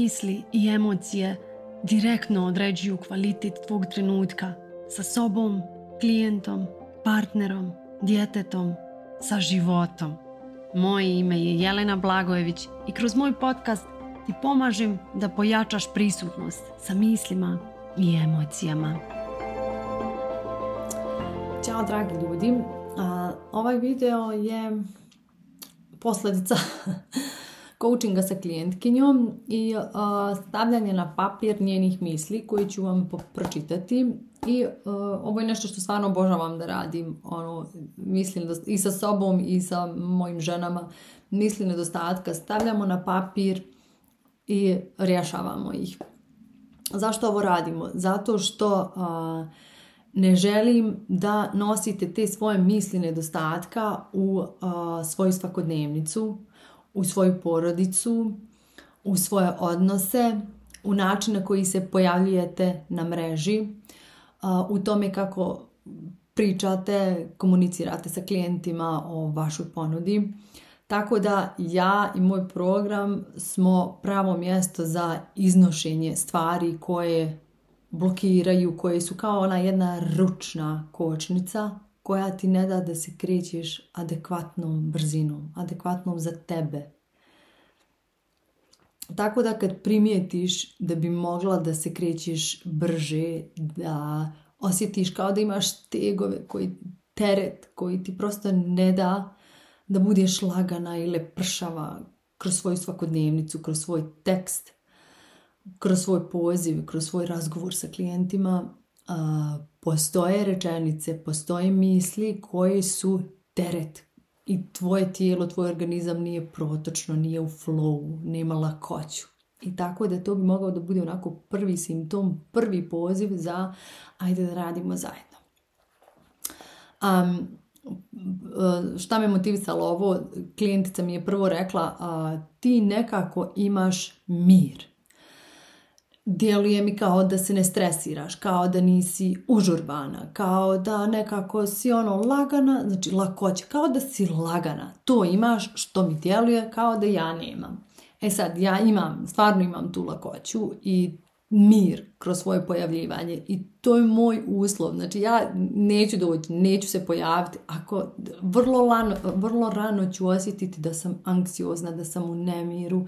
misli i emocije direktno određuju kvalitet tvog trenutka sa sobom, klijentom, partnerom, djetetom, sa životom. Moje ime je Jelena Blagojević i kroz moj podcast ti pomažem da pojačaš prisutnost sa mislima i emocijama. Ćao dragi ljudi, ovaj video je posljedica coachinga sa klijentkinjom i stavljanje na papir njenih misli koji ću vam pročitati i ovo je nešto što stvarno obožavam da radim ono, mislim i sa sobom i sa mojim ženama misli nedostatka stavljamo na papir i rješavamo ih zašto ovo radimo? zato što ne želim da nosite te svoje misli nedostatka u svoju svakodnevnicu u svoju porodicu, u svoje odnose, u način na koji se pojavljujete na mreži, u tome kako pričate, komunicirate sa klijentima o vašoj ponudi. Tako da ja i moj program smo pravo mjesto za iznošenje stvari koje blokiraju, koje su kao ona jedna ručna kočnica koja ti ne da da se krećeš adekvatnom brzinom, adekvatnom za tebe. Tako da kad primijetiš da bi mogla da se krećeš brže, da osjetiš kao da imaš tegove koji teret, koji ti prosto ne da da budeš lagana ili pršava kroz svoju svakodnevnicu, kroz svoj tekst, kroz svoj poziv, kroz svoj razgovor sa klijentima, postoje rečenice, postoje misli koje su teret i tvoje tijelo, tvoj organizam nije protočno, nije u flowu, nema lakoću. I tako da to bi mogao da bude onako prvi simptom, prvi poziv za ajde da radimo zajedno. Um, šta me motivisalo ovo, klijentica mi je prvo rekla ti nekako imaš mir djeluje mi kao da se ne stresiraš, kao da nisi užurbana, kao da nekako si ono lagana, znači lakoće, kao da si lagana. To imaš što mi djeluje kao da ja nemam. E sad, ja imam, stvarno imam tu lakoću i mir kroz svoje pojavljivanje i to je moj uslov. Znači ja neću doći, neću se pojaviti ako vrlo, vrlo rano ću osjetiti da sam anksiozna, da sam u nemiru.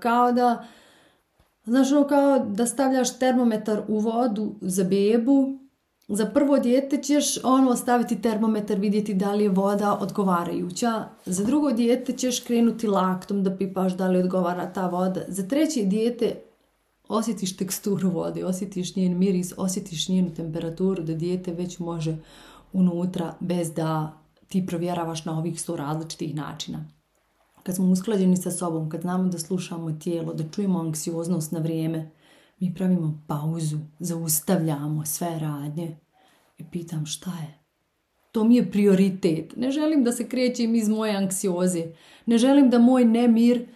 Kao da Znaš, ono kao da stavljaš termometar u vodu za bebu, za prvo dijete ćeš ono staviti termometar, vidjeti da li je voda odgovarajuća. Za drugo dijete ćeš krenuti laktom da pipaš da li odgovara ta voda. Za treće dijete osjetiš teksturu vode, osjetiš njen miris, osjetiš njenu temperaturu da dijete već može unutra bez da ti provjeravaš na ovih sto različitih načina kad smo usklađeni sa sobom, kad znamo da slušamo tijelo, da čujemo anksioznost na vrijeme, mi pravimo pauzu, zaustavljamo sve radnje i pitam šta je. To mi je prioritet. Ne želim da se krećem iz moje anksioze. Ne želim da moj nemir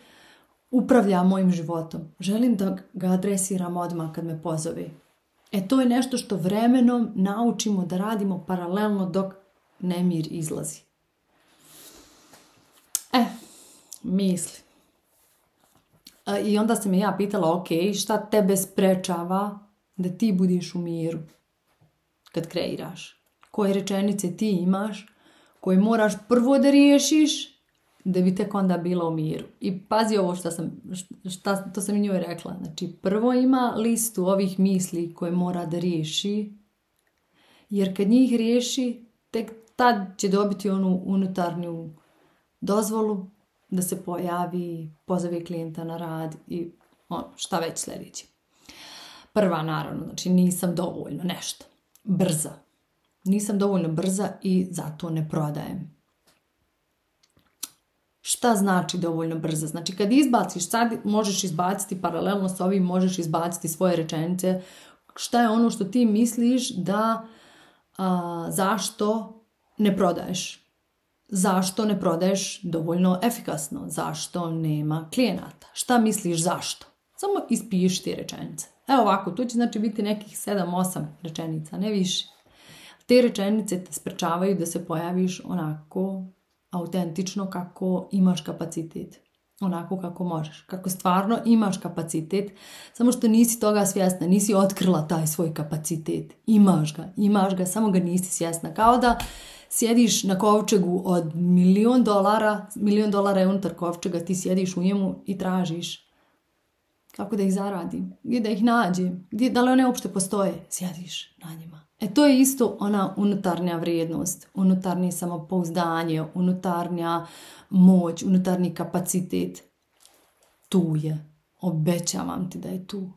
upravlja mojim životom. Želim da ga adresiram odmah kad me pozove. E to je nešto što vremenom naučimo da radimo paralelno dok nemir izlazi. misli. E, I onda sam je ja pitala, ok, šta tebe sprečava da ti budiš u miru kad kreiraš? Koje rečenice ti imaš koje moraš prvo da riješiš da bi tek onda bila u miru. I pazi ovo što sam, to sam i njoj rekla. Znači, prvo ima listu ovih misli koje mora da riješi, jer kad njih riješi, tek tad će dobiti onu unutarnju dozvolu da se pojavi, pozavi klijenta na rad i ono, šta već sljedeći. Prva, naravno, znači nisam dovoljno nešto, brza. Nisam dovoljno brza i zato ne prodajem. Šta znači dovoljno brza? Znači kad izbaciš sad, možeš izbaciti paralelno s ovim, možeš izbaciti svoje rečenice. Šta je ono što ti misliš da, a, zašto ne prodaješ? Zašto ne prodaješ dovoljno efikasno? Zašto nema klijenata? Šta misliš zašto? Samo ispiši ti rečenice. Evo ovako, tu će znači biti nekih 7-8 rečenica, ne više. Te rečenice te sprečavaju da se pojaviš onako autentično kako imaš kapacitet. Onako kako možeš. Kako stvarno imaš kapacitet, samo što nisi toga svjesna, nisi otkrila taj svoj kapacitet. Imaš ga, imaš ga, samo ga nisi svjesna. Kao da sjediš na kovčegu od milion dolara, milion dolara je unutar kovčega, ti sjediš u njemu i tražiš kako da ih zaradi, gdje da ih nađe, gdje, da li one uopšte postoje, sjediš na njima. E to je isto ona unutarnja vrijednost, unutarnje samopouzdanje, unutarnja moć, unutarnji kapacitet. Tu je, obećavam ti da je tu.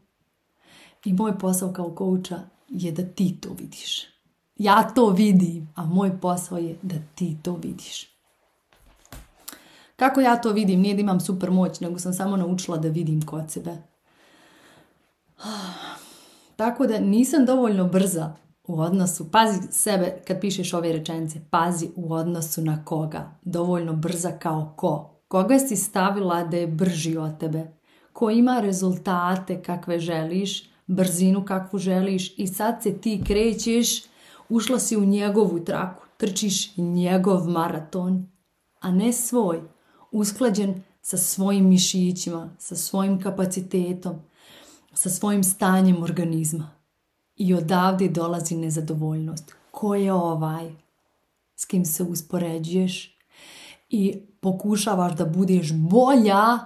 I moj posao kao kouča je da ti to vidiš ja to vidim, a moj posao je da ti to vidiš. Kako ja to vidim? Nije da imam super moć, nego sam samo naučila da vidim kod sebe. Tako da nisam dovoljno brza u odnosu. Pazi sebe kad pišeš ove rečenice. Pazi u odnosu na koga. Dovoljno brza kao ko. Koga si stavila da je brži od tebe? Ko ima rezultate kakve želiš, brzinu kakvu želiš i sad se ti krećeš Ušla si u njegovu traku, trčiš njegov maraton, a ne svoj, usklađen sa svojim mišićima, sa svojim kapacitetom, sa svojim stanjem organizma. I odavde dolazi nezadovoljnost. Ko je ovaj? S kim se uspoređuješ? I pokušavaš da budeš bolja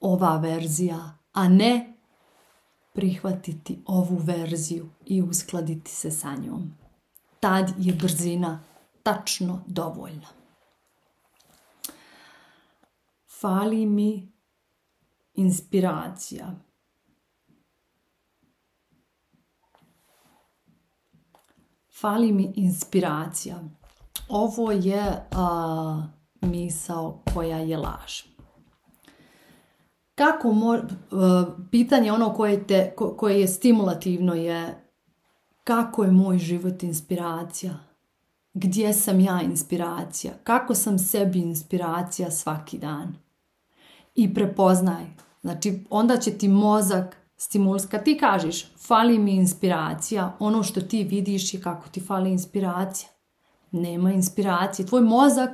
ova verzija, a ne prihvatiti ovu verziju i uskladiti se sa njom tad je brzina tačno dovoljna. Fali mi inspiracija. Fali mi inspiracija. Ovo je misao koja je laž. Kako pitanje ono koje, te, koje je stimulativno je kako je moj život inspiracija, gdje sam ja inspiracija, kako sam sebi inspiracija svaki dan. I prepoznaj, znači onda će ti mozak stimulska, ti kažeš fali mi inspiracija, ono što ti vidiš je kako ti fali inspiracija. Nema inspiracije, tvoj mozak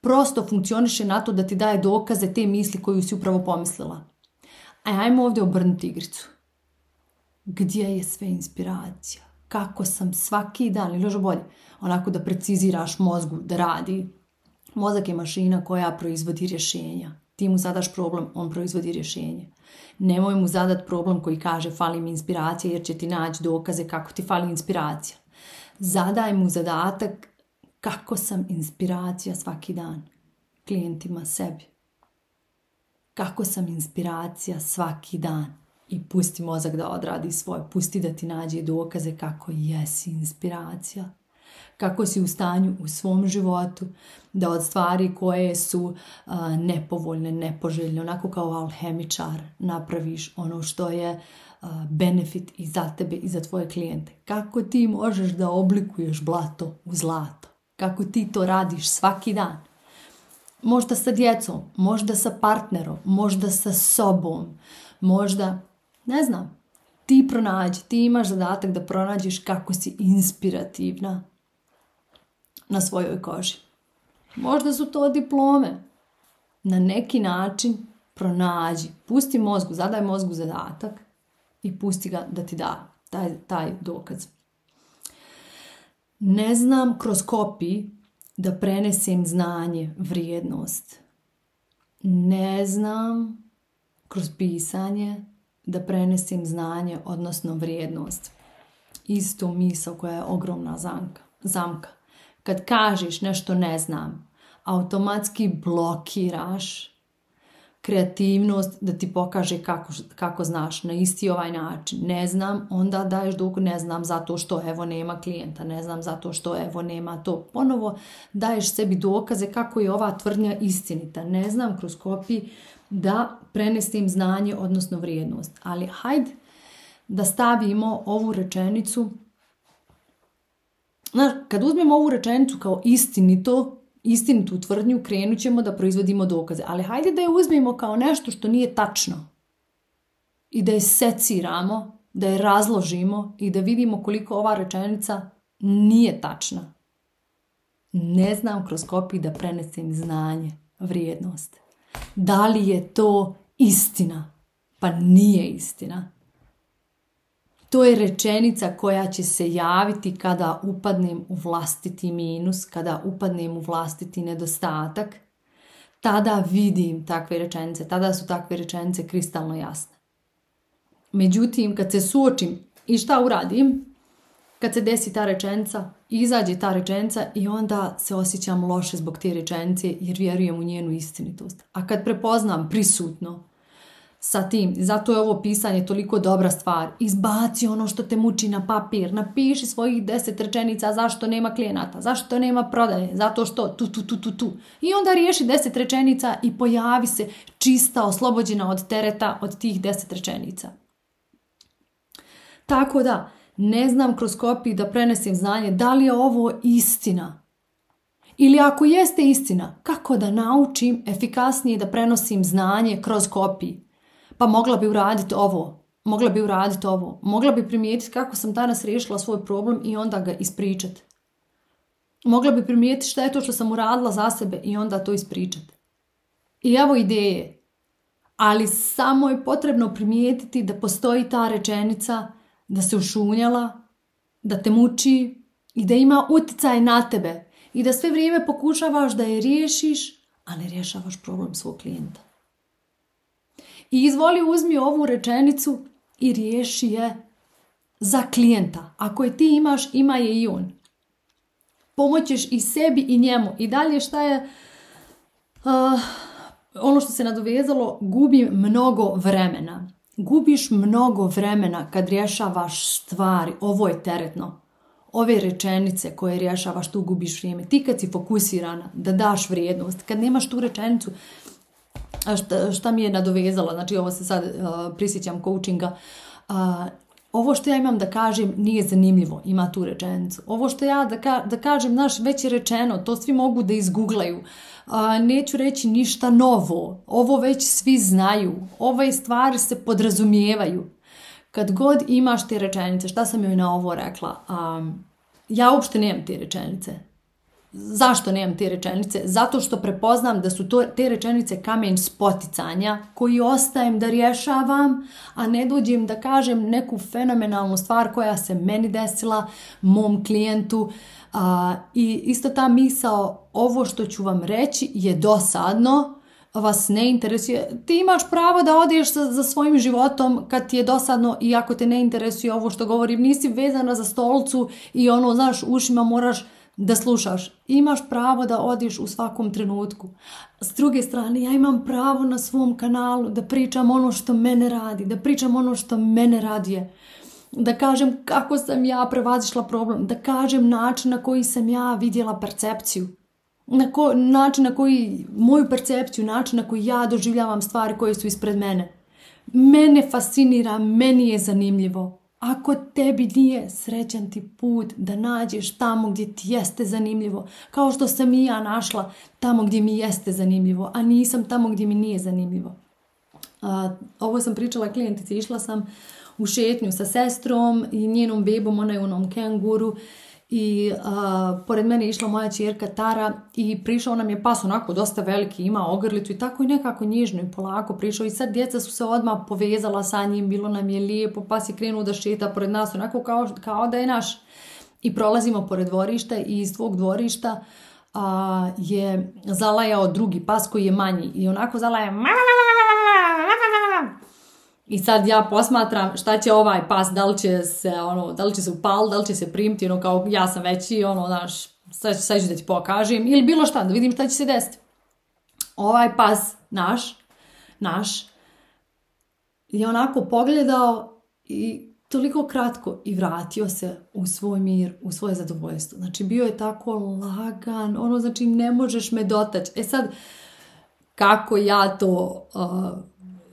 prosto funkcioniše na to da ti daje dokaze te misli koju si upravo pomislila. A ajmo ovdje obrnuti igricu. Gdje je sve inspiracija? kako sam svaki dan, ili još bolje, onako da preciziraš mozgu da radi. Mozak je mašina koja proizvodi rješenja. Ti mu zadaš problem, on proizvodi rješenje. Nemoj mu zadat problem koji kaže fali mi inspiracija jer će ti naći dokaze kako ti fali inspiracija. Zadaj mu zadatak kako sam inspiracija svaki dan klijentima sebi. Kako sam inspiracija svaki dan i pusti mozak da odradi svoje, pusti da ti nađe dokaze kako jesi inspiracija, kako si u stanju u svom životu, da od stvari koje su nepovoljne, nepoželjne, onako kao alhemičar napraviš ono što je benefit i za tebe i za tvoje klijente. Kako ti možeš da oblikuješ blato u zlato? Kako ti to radiš svaki dan? Možda sa djecom, možda sa partnerom, možda sa sobom, možda ne znam, ti pronađi, ti imaš zadatak da pronađeš kako si inspirativna na svojoj koži. Možda su to diplome. Na neki način pronađi, pusti mozgu, zadaj mozgu zadatak i pusti ga da ti da taj, taj dokaz. Ne znam kroz kopij da prenesem znanje, vrijednost. Ne znam kroz pisanje da prenesim znanje, odnosno vrijednost. Isto misao koja je ogromna zamka. zamka. Kad kažeš nešto ne znam, automatski blokiraš kreativnost da ti pokaže kako, kako znaš na isti ovaj način. Ne znam, onda daješ dug, ne znam zato što evo nema klijenta, ne znam zato što evo nema to. Ponovo daješ sebi dokaze kako je ova tvrdnja istinita. Ne znam kroz kopi da prenestim znanje, odnosno vrijednost. Ali hajde da stavimo ovu rečenicu Znaš, kad uzmemo ovu rečenicu kao istinito, istinitu tvrdnju, krenut ćemo da proizvodimo dokaze. Ali hajde da je uzmimo kao nešto što nije tačno i da je seciramo, da je razložimo i da vidimo koliko ova rečenica nije tačna. Ne znam kroz kopiju da prenesem znanje, vrijednost. Da li je to istina? Pa nije istina. To je rečenica koja će se javiti kada upadnem u vlastiti minus, kada upadnem u vlastiti nedostatak. Tada vidim takve rečenice, tada su takve rečenice kristalno jasne. Međutim, kad se suočim i šta uradim, kad se desi ta rečenica, izađe ta rečenica i onda se osjećam loše zbog te rečenice jer vjerujem u njenu istinitost. A kad prepoznam prisutno sa tim. Zato je ovo pisanje toliko dobra stvar. Izbaci ono što te muči na papir. Napiši svojih deset rečenica zašto nema klijenata, zašto nema prodaje, zato što tu, tu, tu, tu, tu. I onda riješi deset rečenica i pojavi se čista, oslobođena od tereta od tih deset rečenica. Tako da, ne znam kroz kopiju da prenesem znanje da li je ovo istina. Ili ako jeste istina, kako da naučim efikasnije da prenosim znanje kroz kopiju? pa mogla bi uraditi ovo, mogla bi uraditi ovo, mogla bi primijetiti kako sam danas riješila svoj problem i onda ga ispričati. Mogla bi primijetiti šta je to što sam uradila za sebe i onda to ispričati. I evo ideje. Ali samo je potrebno primijetiti da postoji ta rečenica, da se ušunjala, da te muči i da ima utjecaj na tebe i da sve vrijeme pokušavaš da je riješiš, a ne rješavaš problem svog klijenta. I izvoli uzmi ovu rečenicu i riješi je za klijenta. Ako je ti imaš, ima je i on. Pomoćeš i sebi i njemu. I dalje šta je... Uh, ono što se nadovezalo, gubi mnogo vremena. Gubiš mnogo vremena kad rješavaš stvari. Ovo je teretno. Ove rečenice koje rješavaš, tu gubiš vrijeme. Ti kad si fokusirana da daš vrijednost, kad nemaš tu rečenicu, šta, šta mi je nadovezala, znači ovo se sad prisjećam coachinga, uh, ovo što ja imam da kažem nije zanimljivo, ima tu rečenicu. Ovo što ja da, da kažem, znaš, već je rečeno, to svi mogu da izguglaju. neću reći ništa novo, ovo već svi znaju, ove stvari se podrazumijevaju. Kad god imaš te rečenice, šta sam joj na ovo rekla, a, ja uopšte nemam te rečenice. Zašto nemam te rečenice? Zato što prepoznam da su to, te rečenice kamen spoticanja koji ostajem da rješavam, a ne dođem da kažem neku fenomenalnu stvar koja se meni desila, mom klijentu. I isto ta misao, ovo što ću vam reći je dosadno, vas ne interesuje. Ti imaš pravo da odeš za, za svojim životom kad ti je dosadno i ako te ne interesuje ovo što govorim. Nisi vezana za stolcu i ono, znaš, ušima moraš da slušaš. Imaš pravo da odiš u svakom trenutku. S druge strane, ja imam pravo na svom kanalu da pričam ono što mene radi, da pričam ono što mene radije. Da kažem kako sam ja prevazišla problem, da kažem način na koji sam ja vidjela percepciju. Na način na koji, moju percepciju, način na koji ja doživljavam stvari koje su ispred mene. Mene fascinira, meni je zanimljivo. Ako tebi nije srećan ti put da nađeš tamo gdje ti jeste zanimljivo, kao što sam i ja našla tamo gdje mi jeste zanimljivo, a nisam tamo gdje mi nije zanimljivo. ovo sam pričala klijentici, išla sam u šetnju sa sestrom i njenom bebom, ona je u onom kenguru i uh, pored mene je išla moja čerka Tara i prišao nam je pas onako dosta veliki, ima ogrlicu i tako i nekako nježno i polako prišao i sad djeca su se odmah povezala sa njim, bilo nam je lijepo, pas je krenuo da šeta pored nas onako kao, kao da je naš i prolazimo pored dvorišta i iz tvog dvorišta je zalajao drugi pas koji je manji i onako zalaja i sad ja posmatram šta će ovaj pas, da li će se, ono, da li će se upal, da li će se primiti, ono, kao ja sam veći, ono, znaš, sad, sad ću da ti pokažem, ili bilo šta, da vidim šta će se desiti. Ovaj pas, naš, naš, je onako pogledao i toliko kratko i vratio se u svoj mir, u svoje zadovoljstvo. Znači, bio je tako lagan, ono, znači, ne možeš me dotaći. E sad, kako ja to uh,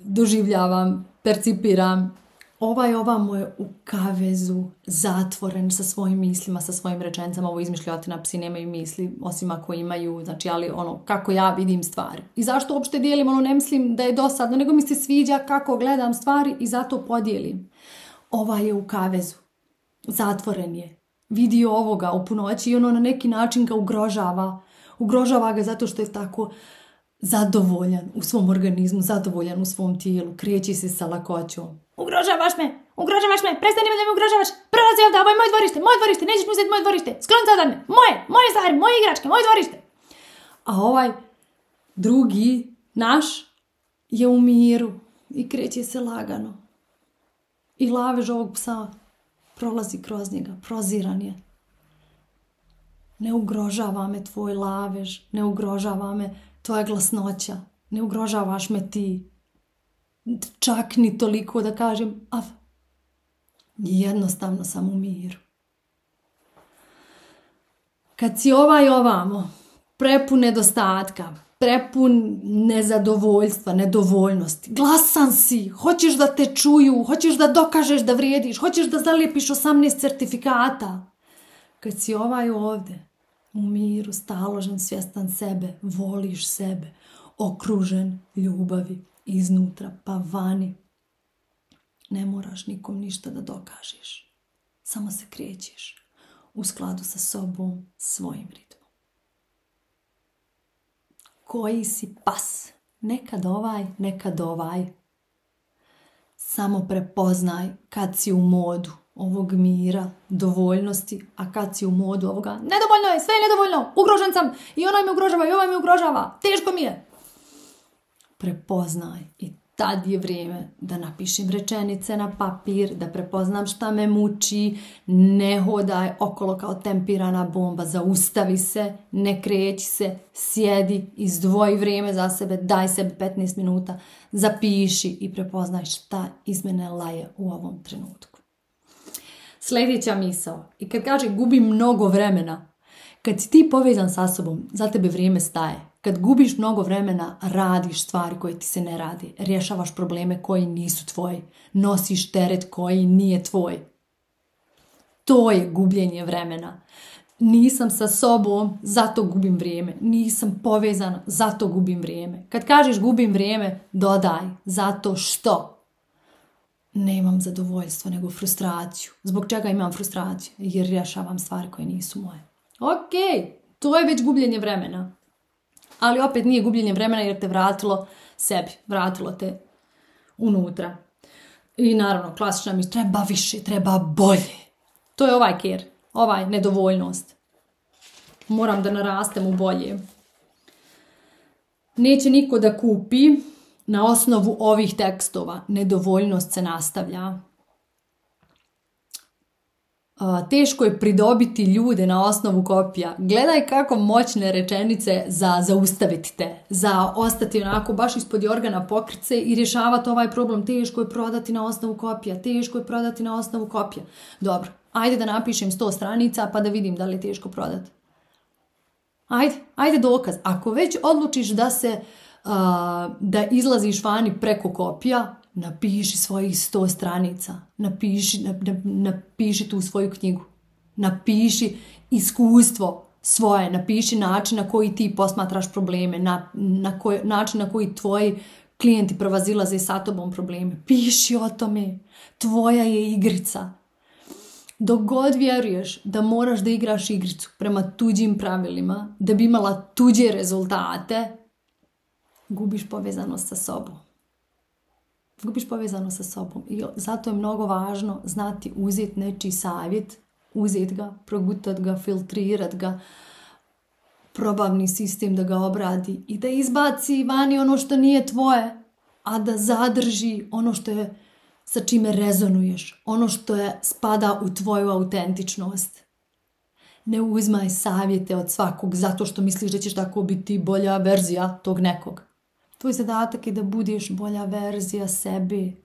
doživljavam, percipiram ovaj ovamo je u kavezu zatvoren sa svojim mislima, sa svojim rečenicama, ovo na psi nemaju misli, osim ako imaju, znači, ali ono, kako ja vidim stvari. I zašto uopšte dijelim, ono, ne mislim da je dosadno, nego mi se sviđa kako gledam stvari i zato podijelim. Ova je u kavezu, zatvoren je, vidi ovoga u punoći i ono na neki način ga ugrožava, ugrožava ga zato što je tako zadovoljan u svom organizmu, zadovoljan u svom tijelu, kreći se sa lakoćom. Ugrožavaš me! Ugrožavaš me! Prestani me da me ugrožavaš! Prolazi ovdje, ovo je moje dvorište, moje dvorište, nećeš mi uzeti moje dvorište! Sklon se Moje, moje stvari, moje igračke, moje dvorište! A ovaj drugi, naš, je u miru i kreće se lagano. I lavež ovog psa prolazi kroz njega, proziran je. Ne ugrožava me tvoj lavež, ne ugrožava me tvoja glasnoća, ne ugrožavaš me ti, čak ni toliko da kažem, a jednostavno sam u miru. Kad si ovaj ovamo, prepun nedostatka, prepun nezadovoljstva, nedovoljnosti. Glasan si, hoćeš da te čuju, hoćeš da dokažeš da vrijediš, hoćeš da zalijepiš 18 certifikata. Kad si ovaj ovdje, u miru, staložen, svjestan sebe, voliš sebe, okružen ljubavi iznutra pa vani. Ne moraš nikom ništa da dokažeš. Samo se krećeš u skladu sa sobom, svojim ritmom. Koji si pas? Nekad ovaj, nekad ovaj. Samo prepoznaj kad si u modu ovog mira, dovoljnosti, a kad si u modu ovoga, nedovoljno je, sve je nedovoljno, ugrožen sam i ona me ugrožava i ova me ugrožava, teško mi je. Prepoznaj i tad je vrijeme da napišem rečenice na papir, da prepoznam šta me muči, ne hodaj okolo kao tempirana bomba, zaustavi se, ne kreći se, sjedi, izdvoji vrijeme za sebe, daj sebi 15 minuta, zapiši i prepoznaj šta iz mene laje u ovom trenutku. Sljedeća misao. I kad kaže gubi mnogo vremena, kad si ti povezan sa sobom, za tebe vrijeme staje. Kad gubiš mnogo vremena, radiš stvari koje ti se ne radi, rješavaš probleme koji nisu tvoji, nosiš teret koji nije tvoj. To je gubljenje vremena. Nisam sa sobom, zato gubim vrijeme. Nisam povezan, zato gubim vrijeme. Kad kažeš gubim vrijeme, dodaj, zato što nemam zadovoljstvo, nego frustraciju. Zbog čega imam frustraciju? Jer rješavam stvari koje nisu moje. Ok, to je već gubljenje vremena. Ali opet nije gubljenje vremena jer te vratilo sebi, vratilo te unutra. I naravno, klasična mi treba više, treba bolje. To je ovaj ker, ovaj nedovoljnost. Moram da narastem u bolje. Neće niko da kupi, na osnovu ovih tekstova nedovoljnost se nastavlja. Teško je pridobiti ljude na osnovu kopija. Gledaj kako moćne rečenice za zaustaviti te, za ostati onako baš ispod jorgana pokrice i rješavati ovaj problem. Teško je prodati na osnovu kopija, teško je prodati na osnovu kopija. Dobro, ajde da napišem 100 stranica pa da vidim da li je teško prodati. Ajde, ajde dokaz. Ako već odlučiš da se da izlaziš vani preko kopija, napiši svojih sto stranica, napiši, napiši tu svoju knjigu, napiši iskustvo svoje, napiši način na koji ti posmatraš probleme, na, na koj, način na koji tvoji klijenti provazilaze sa tobom probleme. Piši o tome, tvoja je igrica. Dok god vjeruješ da moraš da igraš igricu prema tuđim pravilima, da bi imala tuđe rezultate, gubiš povezanost sa sobom. Gubiš povezanost sa sobom. I zato je mnogo važno znati uzeti nečiji savjet, uzeti ga, progutat ga, filtrirat ga, probavni sistem da ga obradi i da izbaci vani ono što nije tvoje, a da zadrži ono što je sa čime rezonuješ, ono što je spada u tvoju autentičnost. Ne uzmaj savjete od svakog zato što misliš da ćeš tako biti bolja verzija tog nekog. Tvoj zadatak je da budeš bolja verzija sebi.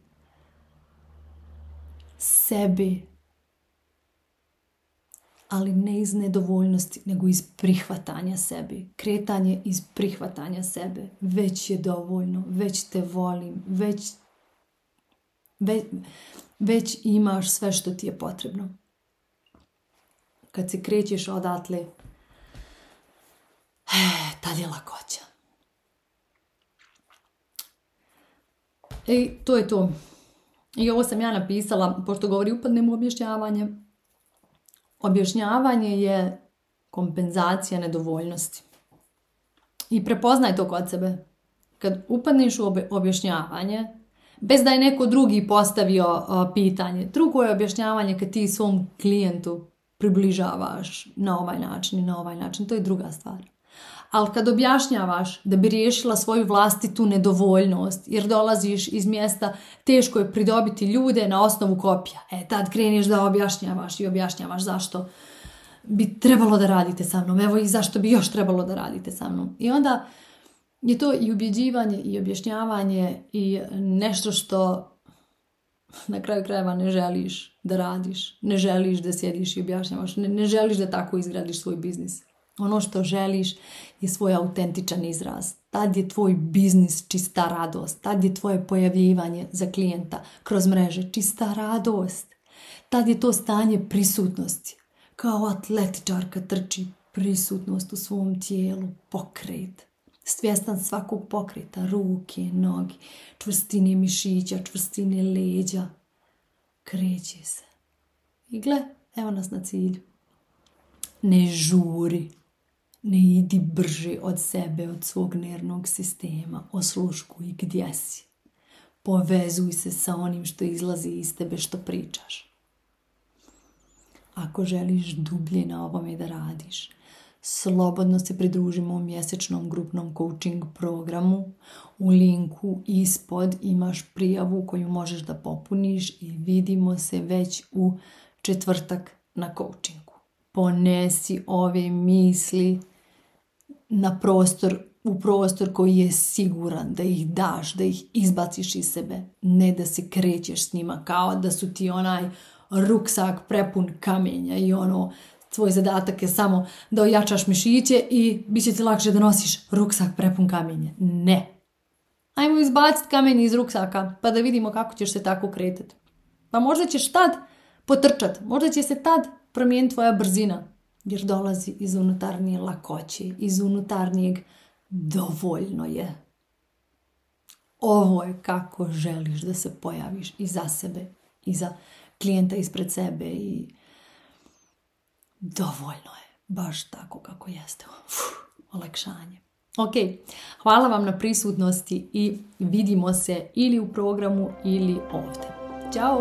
Sebi. Ali ne iz nedovoljnosti, nego iz prihvatanja sebi. Kretanje iz prihvatanja sebe. Već je dovoljno, već te volim, već, već, imaš sve što ti je potrebno. Kad se krećeš odatle, tad je lakoća. I e, to je to. I ovo sam ja napisala, pošto govori upadnem u objašnjavanje. Objašnjavanje je kompenzacija nedovoljnosti. I prepoznaj to kod sebe. Kad upadneš u objašnjavanje, bez da je neko drugi postavio pitanje. Drugo je objašnjavanje kad ti svom klijentu približavaš na ovaj način i na ovaj način. To je druga stvar ali kad objašnjavaš da bi riješila svoju vlastitu nedovoljnost jer dolaziš iz mjesta teško je pridobiti ljude na osnovu kopija, e tad kreniš da objašnjavaš i objašnjavaš zašto bi trebalo da radite sa mnom, evo i zašto bi još trebalo da radite sa mnom. I onda je to i ubjeđivanje i objašnjavanje i nešto što na kraju krajeva ne želiš da radiš, ne želiš da sjediš i objašnjavaš, ne, ne želiš da tako izgradiš svoj biznis. Ono što želiš je svoj autentičan izraz. Tad je tvoj biznis čista radost. Tad je tvoje pojavljivanje za klijenta kroz mreže čista radost. Tad je to stanje prisutnosti. Kao atletičarka trči prisutnost u svom tijelu, pokret. Svjestan svakog pokreta, ruke, nogi, čvrstine mišića, čvrstine leđa. Kreće se. I gle, evo nas na cilju. Ne žuri ne idi brže od sebe, od svog nervnog sistema, osluškuj gdje si. Povezuj se sa onim što izlazi iz tebe, što pričaš. Ako želiš dublje na ovome da radiš, slobodno se pridružimo u mjesečnom grupnom coaching programu. U linku ispod imaš prijavu koju možeš da popuniš i vidimo se već u četvrtak na coachingu. Ponesi ove misli na prostor u prostor koji je siguran da ih daš, da ih izbaciš iz sebe, ne da se krećeš s njima kao da su ti onaj ruksak prepun kamenja i ono tvoj zadatak je samo da ojačaš mišiće i bit će ti lakše da nosiš ruksak prepun kamenja. Ne. Ajmo izbaciti kamen iz ruksaka pa da vidimo kako ćeš se tako kretati. Pa možda ćeš tad potrčati, možda će se tad promijeniti tvoja brzina, jer dolazi iz unutarnje lakoće, iz unutarnjeg dovoljno je. Ovo je kako želiš da se pojaviš i za sebe, i za klijenta ispred sebe i dovoljno je, baš tako kako jeste. Uf, olekšanje. Ok, hvala vam na prisutnosti i vidimo se ili u programu ili ovdje. Ćao!